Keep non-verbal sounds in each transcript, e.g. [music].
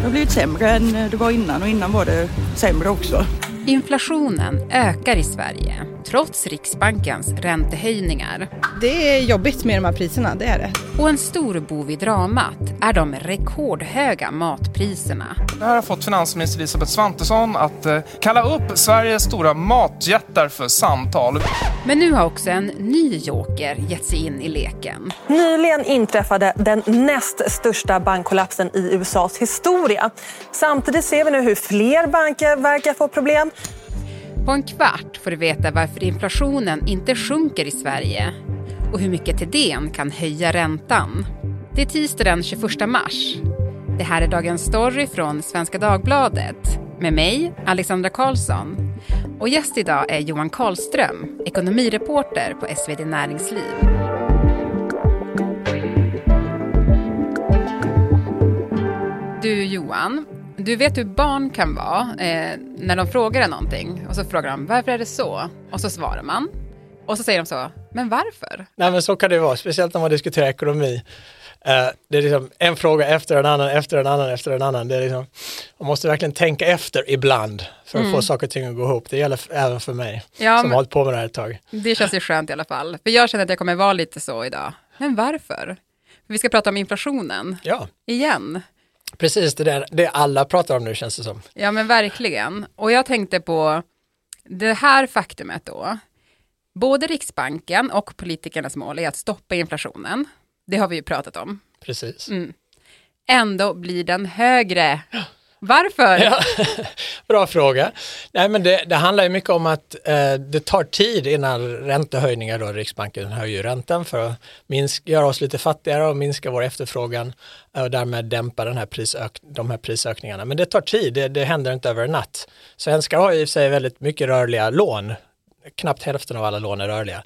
Det har blivit sämre än eh, det var innan och innan var det sämre också. Inflationen ökar i Sverige trots Riksbankens räntehöjningar. Det är jobbigt med de här priserna, det är det. Och en stor bov i dramat är de rekordhöga matpriserna. Det här har fått finansminister Elisabeth Svantesson att eh, kalla upp Sveriges stora matjättar för samtal. Men nu har också en ny joker gett sig in i leken. Nyligen inträffade den näst största bankkollapsen i USAs historia. Samtidigt ser vi nu hur fler banker verkar få problem. På en kvart får du veta varför inflationen inte sjunker i Sverige och hur mycket Thedéen kan höja räntan. Det är tisdag den 21 mars. Det här är Dagens Story från Svenska Dagbladet med mig, Alexandra Karlsson. Och gäst idag är Johan Karlström, ekonomireporter på SvD Näringsliv. Du Johan, du vet hur barn kan vara eh, när de frågar en någonting och så frågar de varför är det så? Och så svarar man. Och så säger de så, men varför? Nej men så kan det vara, speciellt när man diskuterar ekonomi. Uh, det är liksom en fråga efter en annan, efter en annan, efter en annan. Det är liksom, man måste verkligen tänka efter ibland för att mm. få saker och ting att gå ihop. Det gäller även för mig ja, som har hållit på med det här ett tag. Det känns ju skönt i alla fall. För jag känner att jag kommer vara lite så idag. Men varför? vi ska prata om inflationen. Ja. Igen. Precis, det är det alla pratar om nu känns det som. Ja men verkligen. Och jag tänkte på det här faktumet då. Både Riksbanken och politikernas mål är att stoppa inflationen. Det har vi ju pratat om. Precis. Mm. Ändå blir den högre. [gasps] Varför? Ja, [laughs] bra fråga. Nej, men det, det handlar ju mycket om att eh, det tar tid innan räntehöjningar, då Riksbanken höjer räntan för att minska, göra oss lite fattigare och minska vår efterfrågan eh, och därmed dämpa den här prisök, de här prisökningarna. Men det tar tid, det, det händer inte över en natt. Svenskar har i sig väldigt mycket rörliga lån, knappt hälften av alla lån är rörliga.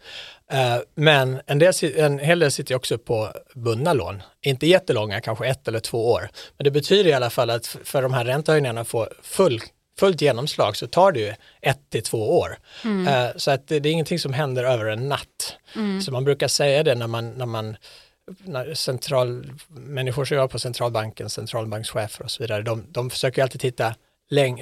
Eh, men en, del, en hel del sitter också på bundna lån, inte jättelånga, kanske ett eller två år. Men det betyder i alla fall att för de här räntehöjningarna får full, fullt genomslag så tar det ju ett till två år. Mm. Eh, så att det, det, är ingenting som händer över en natt. Mm. Så man brukar säga det när man, när man när central, människor som jobbar på centralbanken, centralbankschefer och så vidare, de, de försöker alltid titta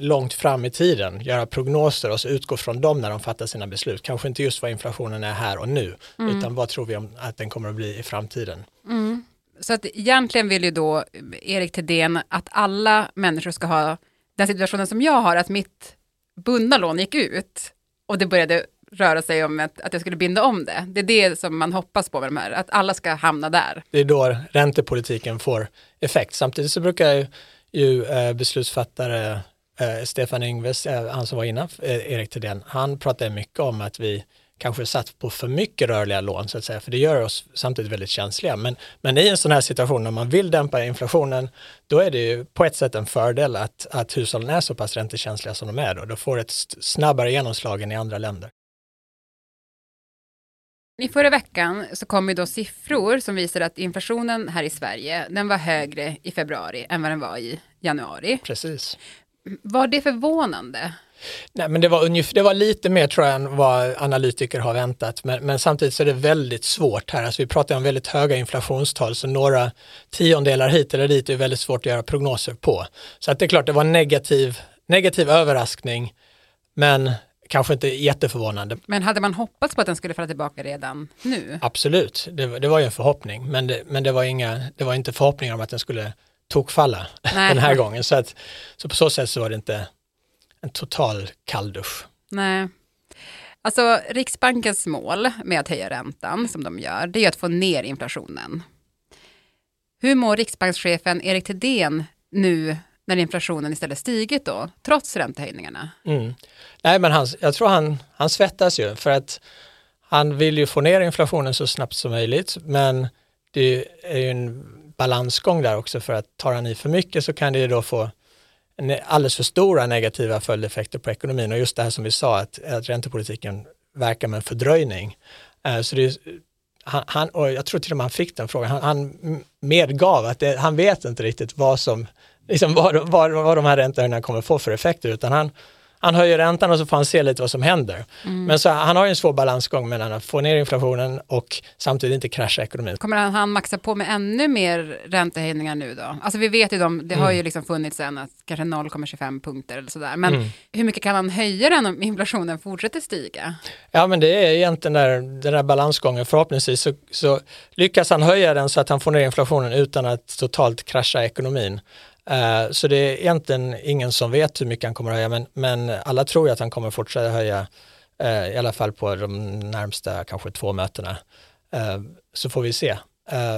långt fram i tiden, göra prognoser och så utgå från dem när de fattar sina beslut. Kanske inte just vad inflationen är här och nu, mm. utan vad tror vi om att den kommer att bli i framtiden. Mm. Så att egentligen vill ju då Erik Thedéen att alla människor ska ha den situationen som jag har, att mitt bundna lån gick ut och det började röra sig om att, att jag skulle binda om det. Det är det som man hoppas på med de här, att alla ska hamna där. Det är då räntepolitiken får effekt. Samtidigt så brukar ju, ju eh, beslutsfattare eh, Stefan Ingves, eh, han som var innan eh, Erik Thedéen, han pratade mycket om att vi kanske satt på för mycket rörliga lån så att säga, för det gör oss samtidigt väldigt känsliga. Men, men i en sån här situation när man vill dämpa inflationen, då är det ju på ett sätt en fördel att, att hushållen är så pass räntekänsliga som de är då. Då får ett snabbare genomslag än i andra länder. I förra veckan så kom ju då siffror som visar att inflationen här i Sverige, den var högre i februari än vad den var i januari. Precis. Var det förvånande? Nej, men det var, ungefär, det var lite mer tror jag än vad analytiker har väntat. Men, men samtidigt så är det väldigt svårt här. Alltså vi pratar om väldigt höga inflationstal så några tiondelar hit eller dit är väldigt svårt att göra prognoser på. Så att det är klart, det var en negativ, negativ överraskning. Men kanske inte jätteförvånande. Men hade man hoppats på att den skulle falla tillbaka redan nu? Absolut, det, det var ju en förhoppning. Men, det, men det, var inga, det var inte förhoppningar om att den skulle tokfalla den här gången. Så, att, så på så sätt så var det inte en total kalldusch. Nej. Alltså Riksbankens mål med att höja räntan som de gör, det är att få ner inflationen. Hur mår riksbankschefen Erik Thedéen nu när inflationen istället stigit då, trots räntehöjningarna? Mm. Nej, men han, jag tror han, han svettas ju för att han vill ju få ner inflationen så snabbt som möjligt, men det är ju en balansgång där också för att tar han i för mycket så kan det ju då få alldeles för stora negativa följdeffekter på ekonomin och just det här som vi sa att, att räntepolitiken verkar med en fördröjning. Eh, så det är, han, han, och jag tror till och med han fick den frågan, han, han medgav att det, han vet inte riktigt vad som, liksom vad, vad, vad de här räntehöjningarna kommer få för effekter utan han, han höjer räntan och så får han se lite vad som händer. Mm. Men så, han har ju en svår balansgång mellan att få ner inflationen och samtidigt inte krascha ekonomin. Kommer han, han maxa på med ännu mer räntehöjningar nu då? Alltså vi vet ju de, det har Mm. ju liksom funnits en att kanske 0,25 punkter eller sådär. Men hur mycket kan han höja den om inflationen fortsätter stiga? Ja men det är egentligen där, den där balansgången. Förhoppningsvis så, så lyckas han höja den så att han får ner inflationen utan att totalt krascha ekonomin. Eh, så det är egentligen ingen som vet hur mycket han kommer att höja men, men alla tror ju att han kommer fortsätta höja eh, i alla fall på de närmsta kanske två mötena. Eh, så får vi se.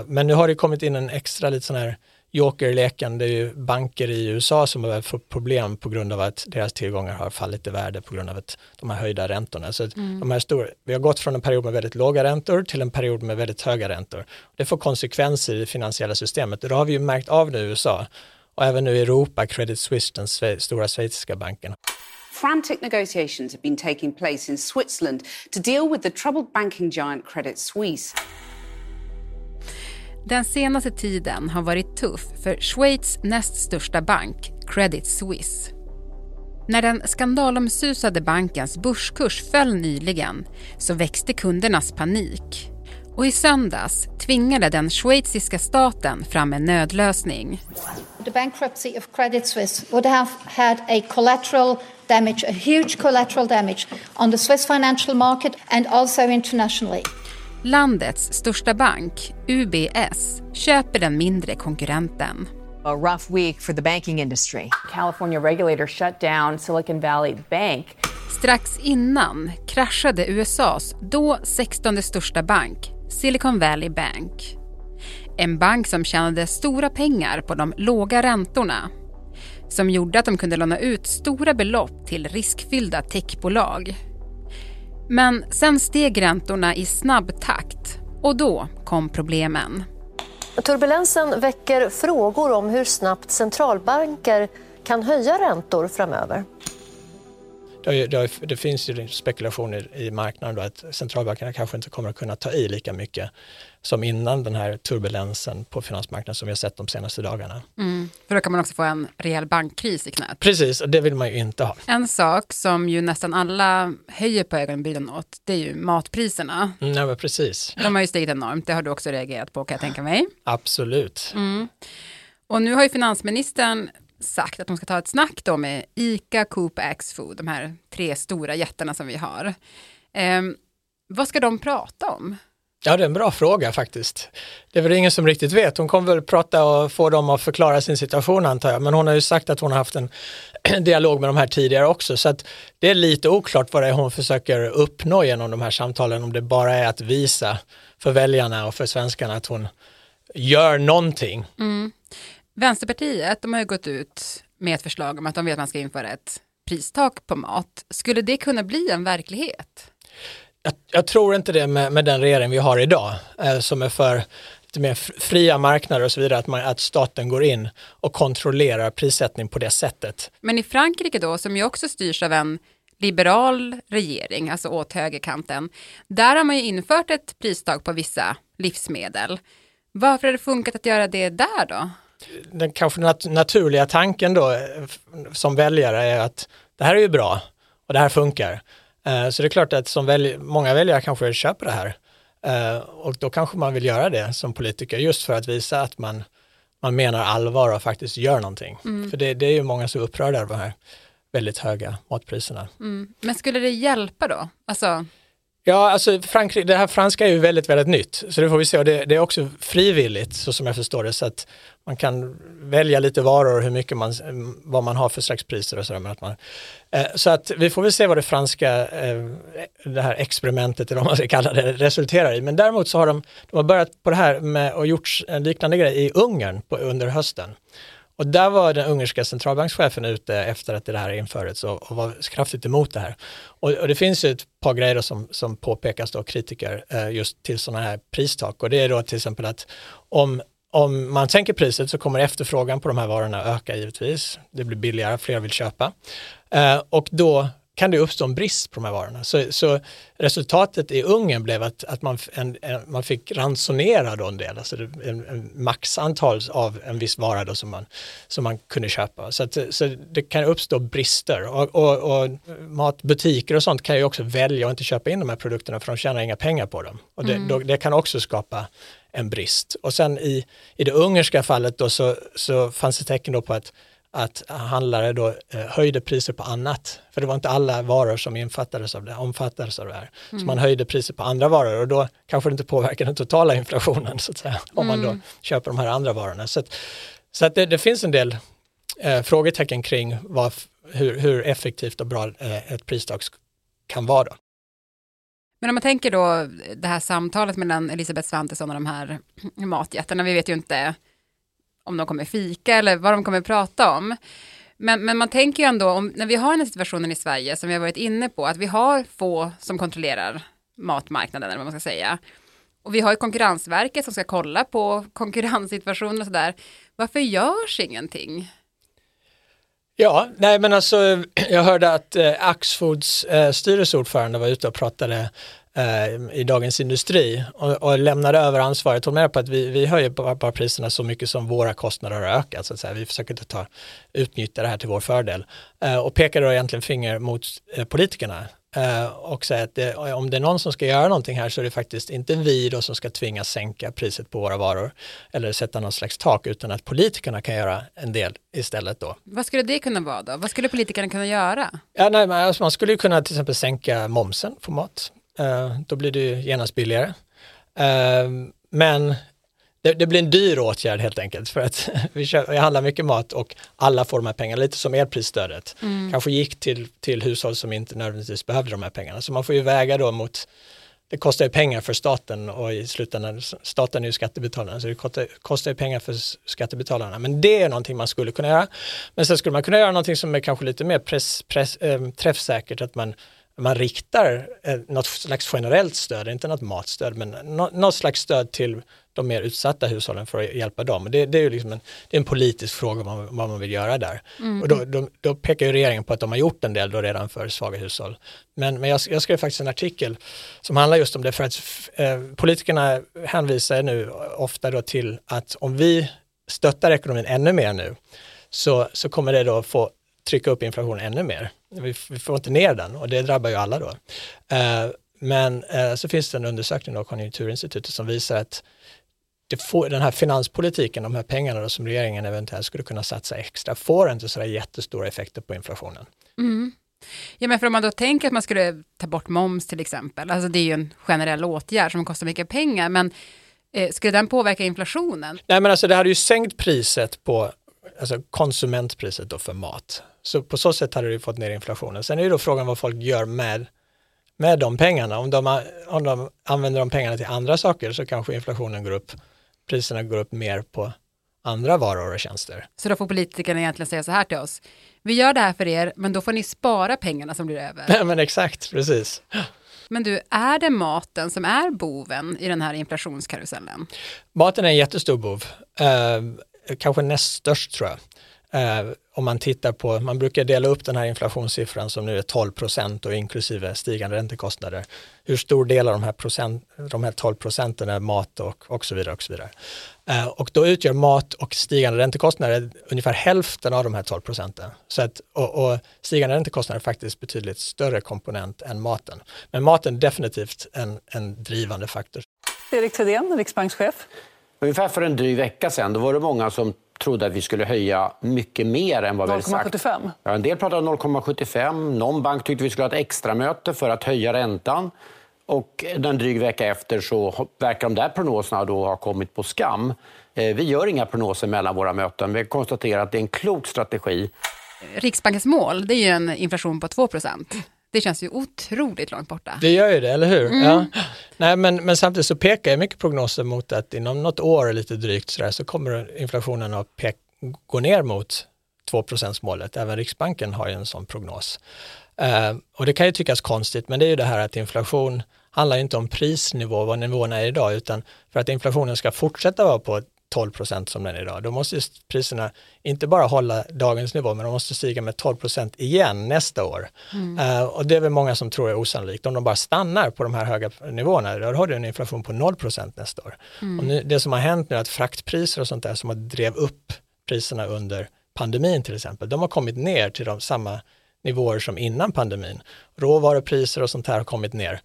Men nu har det kommit in en extra lite sån här jokerleken. Det är ju banker i USA som har fått problem på grund av att deras tillgångar har fallit i värde på grund av att de här höjda räntorna. Så att de här stora, vi har gått från en period med väldigt låga räntor till en period med väldigt höga räntor. Det får konsekvenser i det finansiella systemet. Det har vi ju märkt av nu i USA och även nu i Europa, Credit Suisse, den sve- stora schweiziska banken. Frantic negotiations have been taking place in Switzerland to deal with the troubled banking giant Credit Suisse. Den senaste tiden har varit tuff för Schweiz näst största bank, Credit Suisse. När den skandalomsusade bankens börskurs föll nyligen så växte kundernas panik. Och i söndags tvingade den schweiziska staten fram en nödlösning. The bankruptcy of Credit Suisse would have had a collateral damage, a huge collateral damage on the Swiss financial market and also internationally. Landets största bank, UBS, köper den mindre konkurrenten. A rough week for the banking industry. California regulators shut down Silicon Valley Bank. Strax innan kraschade USAs då 16 största bank, Silicon Valley Bank. En bank som tjänade stora pengar på de låga räntorna. Som gjorde att de kunde låna ut stora belopp till riskfyllda techbolag. Men sen steg räntorna i snabb takt och då kom problemen. Turbulensen väcker frågor om hur snabbt centralbanker kan höja räntor framöver. Det, det, finns ju spekulationer i marknaden då att centralbankerna kanske inte kommer att kunna ta i lika mycket som innan den här turbulensen på finansmarknaden som vi har sett de senaste dagarna. För då kan man också få en rejäl bankkris i knät. Precis, och det vill man ju inte ha. En sak som ju nästan alla höjer på ögonbrynen åt, det är ju matpriserna. Mm, ja, precis, De har ju stigit enormt, det har du också reagerat på kan jag tänka mig. absolut. Och nu har ju finansministern sagt att de ska ta ett snack då med ICA, Coop, Axfood, de här tre stora jättarna som vi har. Ehm, vad ska de prata om? Ja, det är en bra fråga faktiskt. Det är väl ingen som riktigt vet. Hon kommer väl prata och få dem att förklara sin situation antar jag. Men hon har ju sagt att hon har haft en [clears throat] dialog med de här tidigare också. Så att det är lite oklart vad det är hon försöker uppnå genom de här samtalen. Om det bara är att visa för väljarna och för svenskarna att hon gör någonting. Vänsterpartiet, de har ju gått ut med ett förslag om att de vill att man ska införa ett pristak på mat. Skulle det kunna bli en verklighet? Jag, jag tror inte det med, med den regering vi har idag eh, som är för lite mer fria marknader och så vidare, att, man, att staten går in och kontrollerar prissättning på det sättet. Men i Frankrike då, som ju också styrs av en liberal regering, alltså åt högerkanten, där har man ju infört ett pristak på vissa livsmedel. Varför har det funkat att göra det där då? Den kanske nat- naturliga tanken då eh, som väljare är att det här är ju bra och det här funkar. Eh, Så det är klart att som välj- många väljare kanske köper det här. Eh, Och då kanske man vill göra det som politiker just för att visa att man, man menar allvar och faktiskt gör någonting. För det, det är ju många som är upprörda över de här väldigt höga matpriserna. Men skulle det hjälpa då? Alltså, Ja, alltså Frankrike, det här franska är ju väldigt, väldigt nytt. Så det får vi se. Och det, det är också frivilligt, så som jag förstår det. Så att man kan välja lite varor, hur mycket man, vad man har för slags priser och sådär. Men att man, eh, så att vi får väl se vad det franska, eh, det här experimentet, eller vad man ska kalla det, resulterar i. Men däremot så har de, de har börjat på det här med och gjort en liknande grej i Ungern på, under hösten. Och där var den ungerska centralbankschefen ute efter att det här infördes och, och var kraftigt emot det här. Och, och det finns ju ett par grejer som, som påpekas då av kritiker eh, just till sådana här pristak. Och det är då till exempel att om, om man sänker priset så kommer efterfrågan på de här varorna öka givetvis. Det blir billigare, fler vill köpa. Eh, och då kan det uppstå en brist på de här varorna. Så, så resultatet i Ungern blev att, att man, en, en, man fick ransonera då en del, alltså en, en maxantal av en viss vara då som, man, som man kunde köpa. Så, att, så det kan uppstå brister och, och, och matbutiker och sånt kan ju också välja att inte köpa in de här produkterna för de tjänar inga pengar på dem. Och det, mm. då, det kan också skapa en brist. Och sen i, i det ungerska fallet då så, så fanns det tecken då på att att handlare då eh, höjde priser på annat. För det var inte alla varor som omfattades av det, omfattades av det här. Mm. Så man höjde priser på andra varor och då kanske det inte påverkar den totala [laughs] inflationen så att säga, om mm. man då mm. köper de här andra varorna. Så, att, så att det, det, finns en del eh, frågetecken kring vad, hur, hur, effektivt och bra eh, ett pristak kan vara. Då. Men om man tänker då det här samtalet mellan Elisabeth Svantesson och de här matjättarna, vi vet ju inte om de kommer fika eller vad de kommer prata om. Men, men man tänker ju ändå, om, när vi har den här situationen i Sverige som vi har varit inne på, att vi har få som kontrollerar matmarknaden, eller vad man ska säga. Och vi har ju Konkurrensverket som ska kolla på [laughs] konkurrenssituationen och sådär. Varför görs ingenting? Ja, nej men alltså [clears throat] jag hörde att eh, Axfoods eh, styrelseordförande var ute och pratade eh, i Dagens Industri och, och lämnade över ansvaret. Hon menar på att vi, vi höjer bara, bara priserna så mycket som våra kostnader har ökat. Så att säga. Vi försöker inte ta, utnyttja det här till vår fördel. Eh, och pekar då egentligen finger mot eh, politikerna Uh, och säga att det, om det är någon som ska göra någonting här så är det faktiskt inte vi då som ska tvingas sänka priset på våra varor eller sätta någon slags tak utan att politikerna kan göra en del istället då. Vad skulle det kunna vara då? Vad skulle politikerna kunna göra? Ja, nej, alltså man skulle kunna till exempel sänka momsen på mat. Uh, då blir det ju genast billigare. Uh, men det, det, blir en dyr åtgärd helt enkelt för att [laughs] vi, köper, vi handlar mycket mat och alla får de här pengarna, lite som elprisstödet. Mm. Kanske gick till, till hushåll som inte nödvändigtvis behövde de här pengarna. Så man får ju väga då mot, det kostar ju pengar för staten och i slutändan, staten är ju skattebetalarna, så det kostar, kostar ju pengar för skattebetalarna. Men det är någonting man skulle kunna göra. Men sen skulle man kunna göra någonting som är kanske lite mer press, press, äh, träffsäkert, att man man riktar eh, något slags generellt stöd, inte något matstöd, men något slags stöd till de mer utsatta hushållen för att hjälpa dem. Det, det är ju liksom en, det är en politisk fråga man, vad man vill göra där. Mm. Och då, då, då, pekar ju regeringen på att de har gjort en del då redan för svaga hushåll. Men, men jag, jag skrev faktiskt en artikel som handlar just om det för att eh, politikerna hänvisar nu ofta då till att om vi stöttar ekonomin ännu mer nu så, så kommer det då få trycka upp inflationen ännu mer. Vi, vi får inte ner den och det drabbar ju alla då. Eh, men eh, så finns det en undersökning av Konjunkturinstitutet som visar att får, den här finanspolitiken, de här pengarna som regeringen eventuellt skulle kunna satsa extra, får inte sådär jättestora effekter på inflationen. Mm. Ja, men för om man då tänker att man skulle ta bort moms till exempel, alltså det är ju en generell åtgärd som kostar mycket pengar, men eh, skulle den påverka inflationen? Nej, men alltså det hade ju sänkt priset på alltså konsumentpriset då för mat. Så på så sätt hade det fått ner inflationen. Sen är ju då frågan vad folk gör med med de pengarna. Om de, om de använder de pengarna till andra saker så kanske inflationen går upp, priserna går upp mer på andra varor och tjänster. Så då får politikerna egentligen säga så här till oss. Vi gör det här för er, men då får ni spara pengarna som blir över. Nej, [laughs] men exakt, precis. Men du, är det maten som är boven i den här inflationskarusellen? Maten är en jättestor bov, eh, kanske näst störst tror jag. Eh, om man tittar på, man brukar dela upp den här inflationssiffran som nu är 12 procent och inklusive stigande räntekostnader. Hur stor del av de här, procent, de här 12 procenten är mat och, och så vidare. Och så vidare. Eh, och då utgör mat och stigande räntekostnader ungefär hälften av de här 12 procenten. Så att, och, och stigande räntekostnader är faktiskt betydligt större komponent än maten. Men maten är definitivt en, en drivande faktor. Erik Thedéen, riksbankschef. Ungefär för en dryg vecka sedan då var det många som trodde att vi skulle höja mycket mer än vad vi hade sagt. 0,75? Ja, en del pratade om 0,75. Någon bank tyckte vi skulle ha ett extramöte för att höja räntan. Och en dryg vecka efter så verkar de där prognoserna då ha kommit på skam. Eh, vi gör inga prognoser mellan våra möten. Vi konstaterar att det är en klok strategi. Riksbankens mål det är ju en inflation på 2 det känns ju otroligt långt borta. Det gör ju det, eller hur? Mm. Ja. Nej, men, men samtidigt så pekar ju mycket prognoser mot att inom något år lite drygt så, där, så kommer inflationen att pek, gå ner mot 2 målet. Även Riksbanken har ju en sån prognos. Uh, och det kan ju tyckas konstigt, men det är ju det här att inflation handlar inte om prisnivå, vad nivån är idag, utan för att inflationen ska fortsätta vara på 12 procent som den är idag, då måste priserna inte bara hålla dagens nivå, men de måste stiga med 12 procent igen nästa år. Mm. Uh, och det är väl många som tror är osannolikt. Om de bara stannar på de här höga nivåerna, då har du en inflation på 0 procent nästa år. Mm. Och nu, det som har hänt nu är att fraktpriser och sånt där som har drev upp priserna under pandemin till exempel, de har kommit ner till de samma nivåer som innan pandemin. Råvarupriser och sånt här har kommit ner.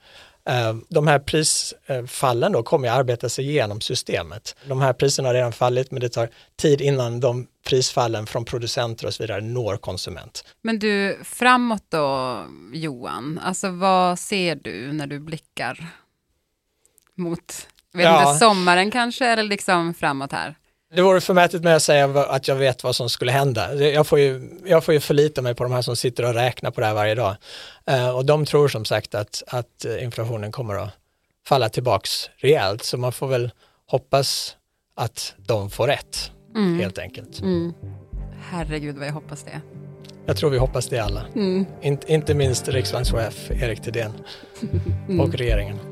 Eh, de här prisfallen då kommer att arbeta sig igenom systemet. De här priserna har redan fallit men det tar tid innan de prisfallen från producenter och så vidare når konsument. Men du, framåt då Johan, alltså vad ser du när du blickar mot vet ja. inte, sommaren kanske eller liksom framåt här? Det vore förmätet med att säga att jag vet vad som skulle hända. Jag får, ju, jag får ju förlita mig på de här som sitter och räknar på det här varje dag. Uh, och de tror som sagt att, att inflationen kommer att falla tillbaks rejält. Så man får väl hoppas att de får rätt, mm. helt enkelt. Mm. Herregud vad jag hoppas det. Jag tror vi hoppas det alla. Mm. In, inte minst riksbankschef Erik Thedéen [laughs] mm. och regeringen.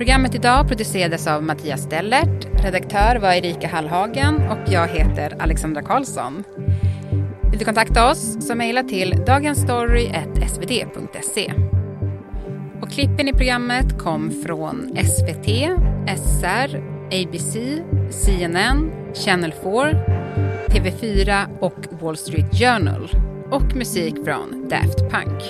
Programmet idag producerades av Mattias Stellert, redaktör var Erika Hallhagen och jag heter Alexandra Karlsson. Vill du kontakta oss så mejla till dagensstory.svd.se. Och klippen i programmet kom från SVT, SR, ABC, CNN, Channel 4, TV4 och Wall Street Journal och musik från Daft Punk.